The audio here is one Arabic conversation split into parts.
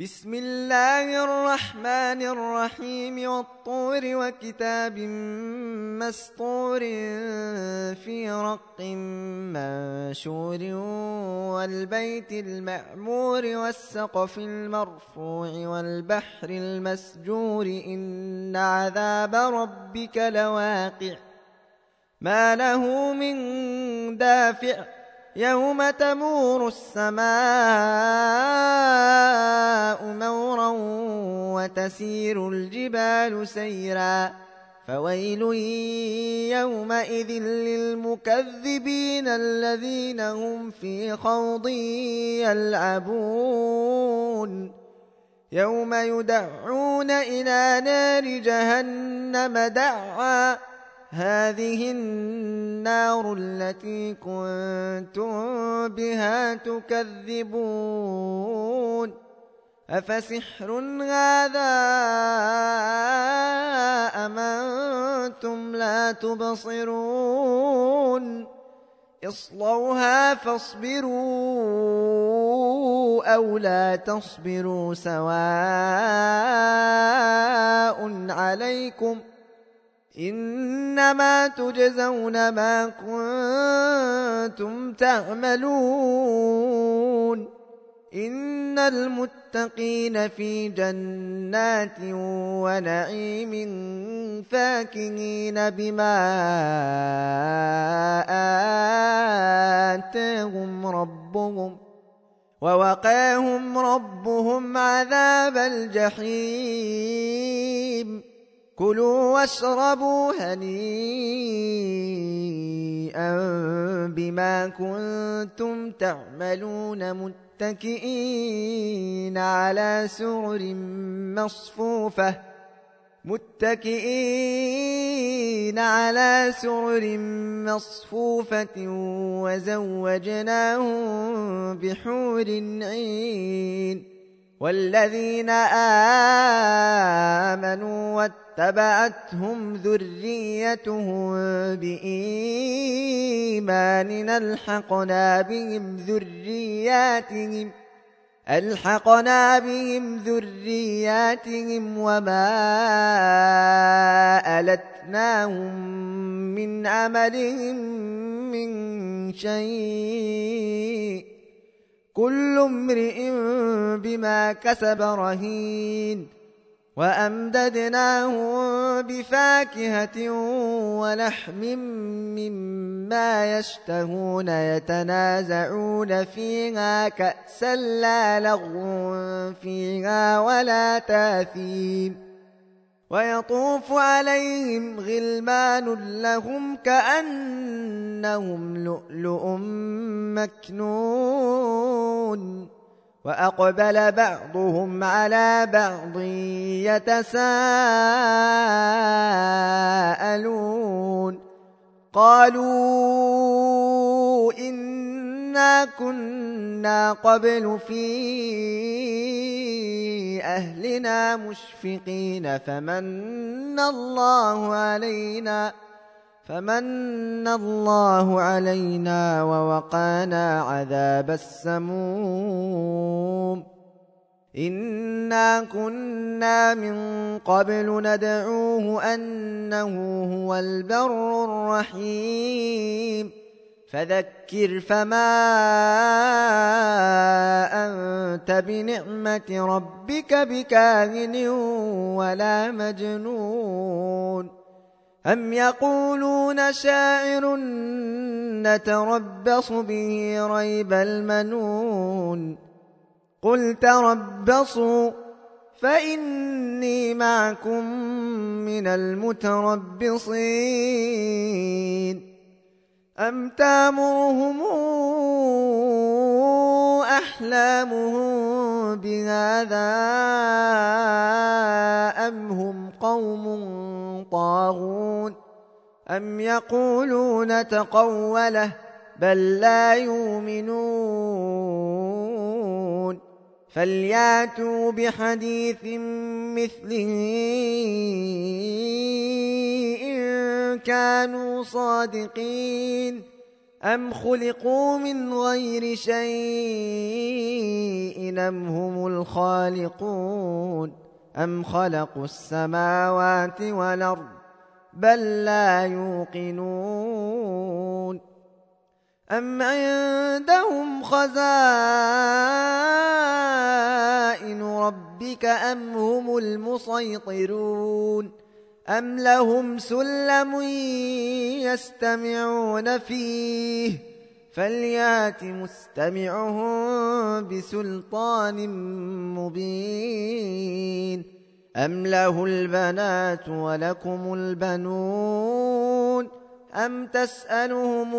بسم الله الرحمن الرحيم والطور وكتاب مسطور في رق منشور والبيت المعمور والسقف المرفوع والبحر المسجور إن عذاب ربك لواقع ما له من دافع يوم تمور السماء مورا وتسير الجبال سيرا فويل يومئذ للمكذبين الذين هم في خوض يلعبون يوم يدعون إلى نار جهنم دعا هذه النار التي كنتم بها تكذبون. أفسحر هذا أم أنتم لا تبصرون؟ اصلوها فاصبروا أو لا تصبروا سواء عليكم ۖ إنما تجزون ما كنتم تعملون. إن المتقين في جنات ونعيم فاكهين بما آتاهم ربهم ووقاهم ربهم عذاب الجحيم. كلوا واشربوا هنيئا بما كنتم تعملون متكئين على سرر مصفوفة متكئين على سرر مصفوفة وزوجناهم بحور عين. والذين آمنوا واتبعتهم ذريتهم بإيمان ألحقنا بهم ذرياتهم ألحقنا بهم ذرياتهم وما ألتناهم من عملهم من شيء. كل امرئ بما كسب رهين وأمددناهم بفاكهة ولحم مما يشتهون يتنازعون فيها كأسا لا لغو فيها ولا تاثيم ويطوف عليهم غلمان لهم كأنهم لؤلؤ مكنون وأقبل بعضهم على بعض يتساءلون. قالوا إنا كنا قبل في أهلنا مشفقين فمن الله علينا؟ فمن الله علينا ووقانا عذاب السموم. إنا كنا من قبل ندعوه أنه هو البر الرحيم. فذكر فما أنت بنعمة ربك بكاهن ولا مجنون. أم يقولون شاعر نتربص به ريب المنون قل تربصوا فإني معكم من المتربصين أم تامرهم أحلامهم بهذا أم هم قوم طاغون أم يقولون تقوله بل لا يؤمنون فلياتوا بحديث مثله إن كانوا صادقين أم خلقوا من غير شيء أم هم الخالقون أم خلقوا السماوات والأرض بل لا يوقنون أم عندهم خزائن ربك أم هم المسيطرون أم لهم سلم يستمعون فيه فليات مستمعهم بسلطان مبين أم له البنات ولكم البنون أم تسألهم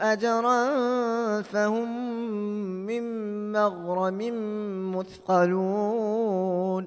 أجرا فهم من مغرم مثقلون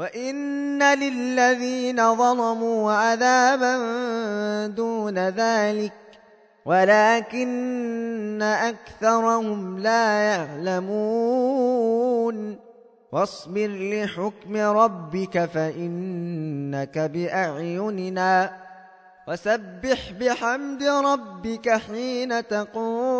وإن للذين ظلموا عذابا دون ذلك ولكن أكثرهم لا يعلمون واصبر لحكم ربك فإنك بأعيننا وسبح بحمد ربك حين تقوم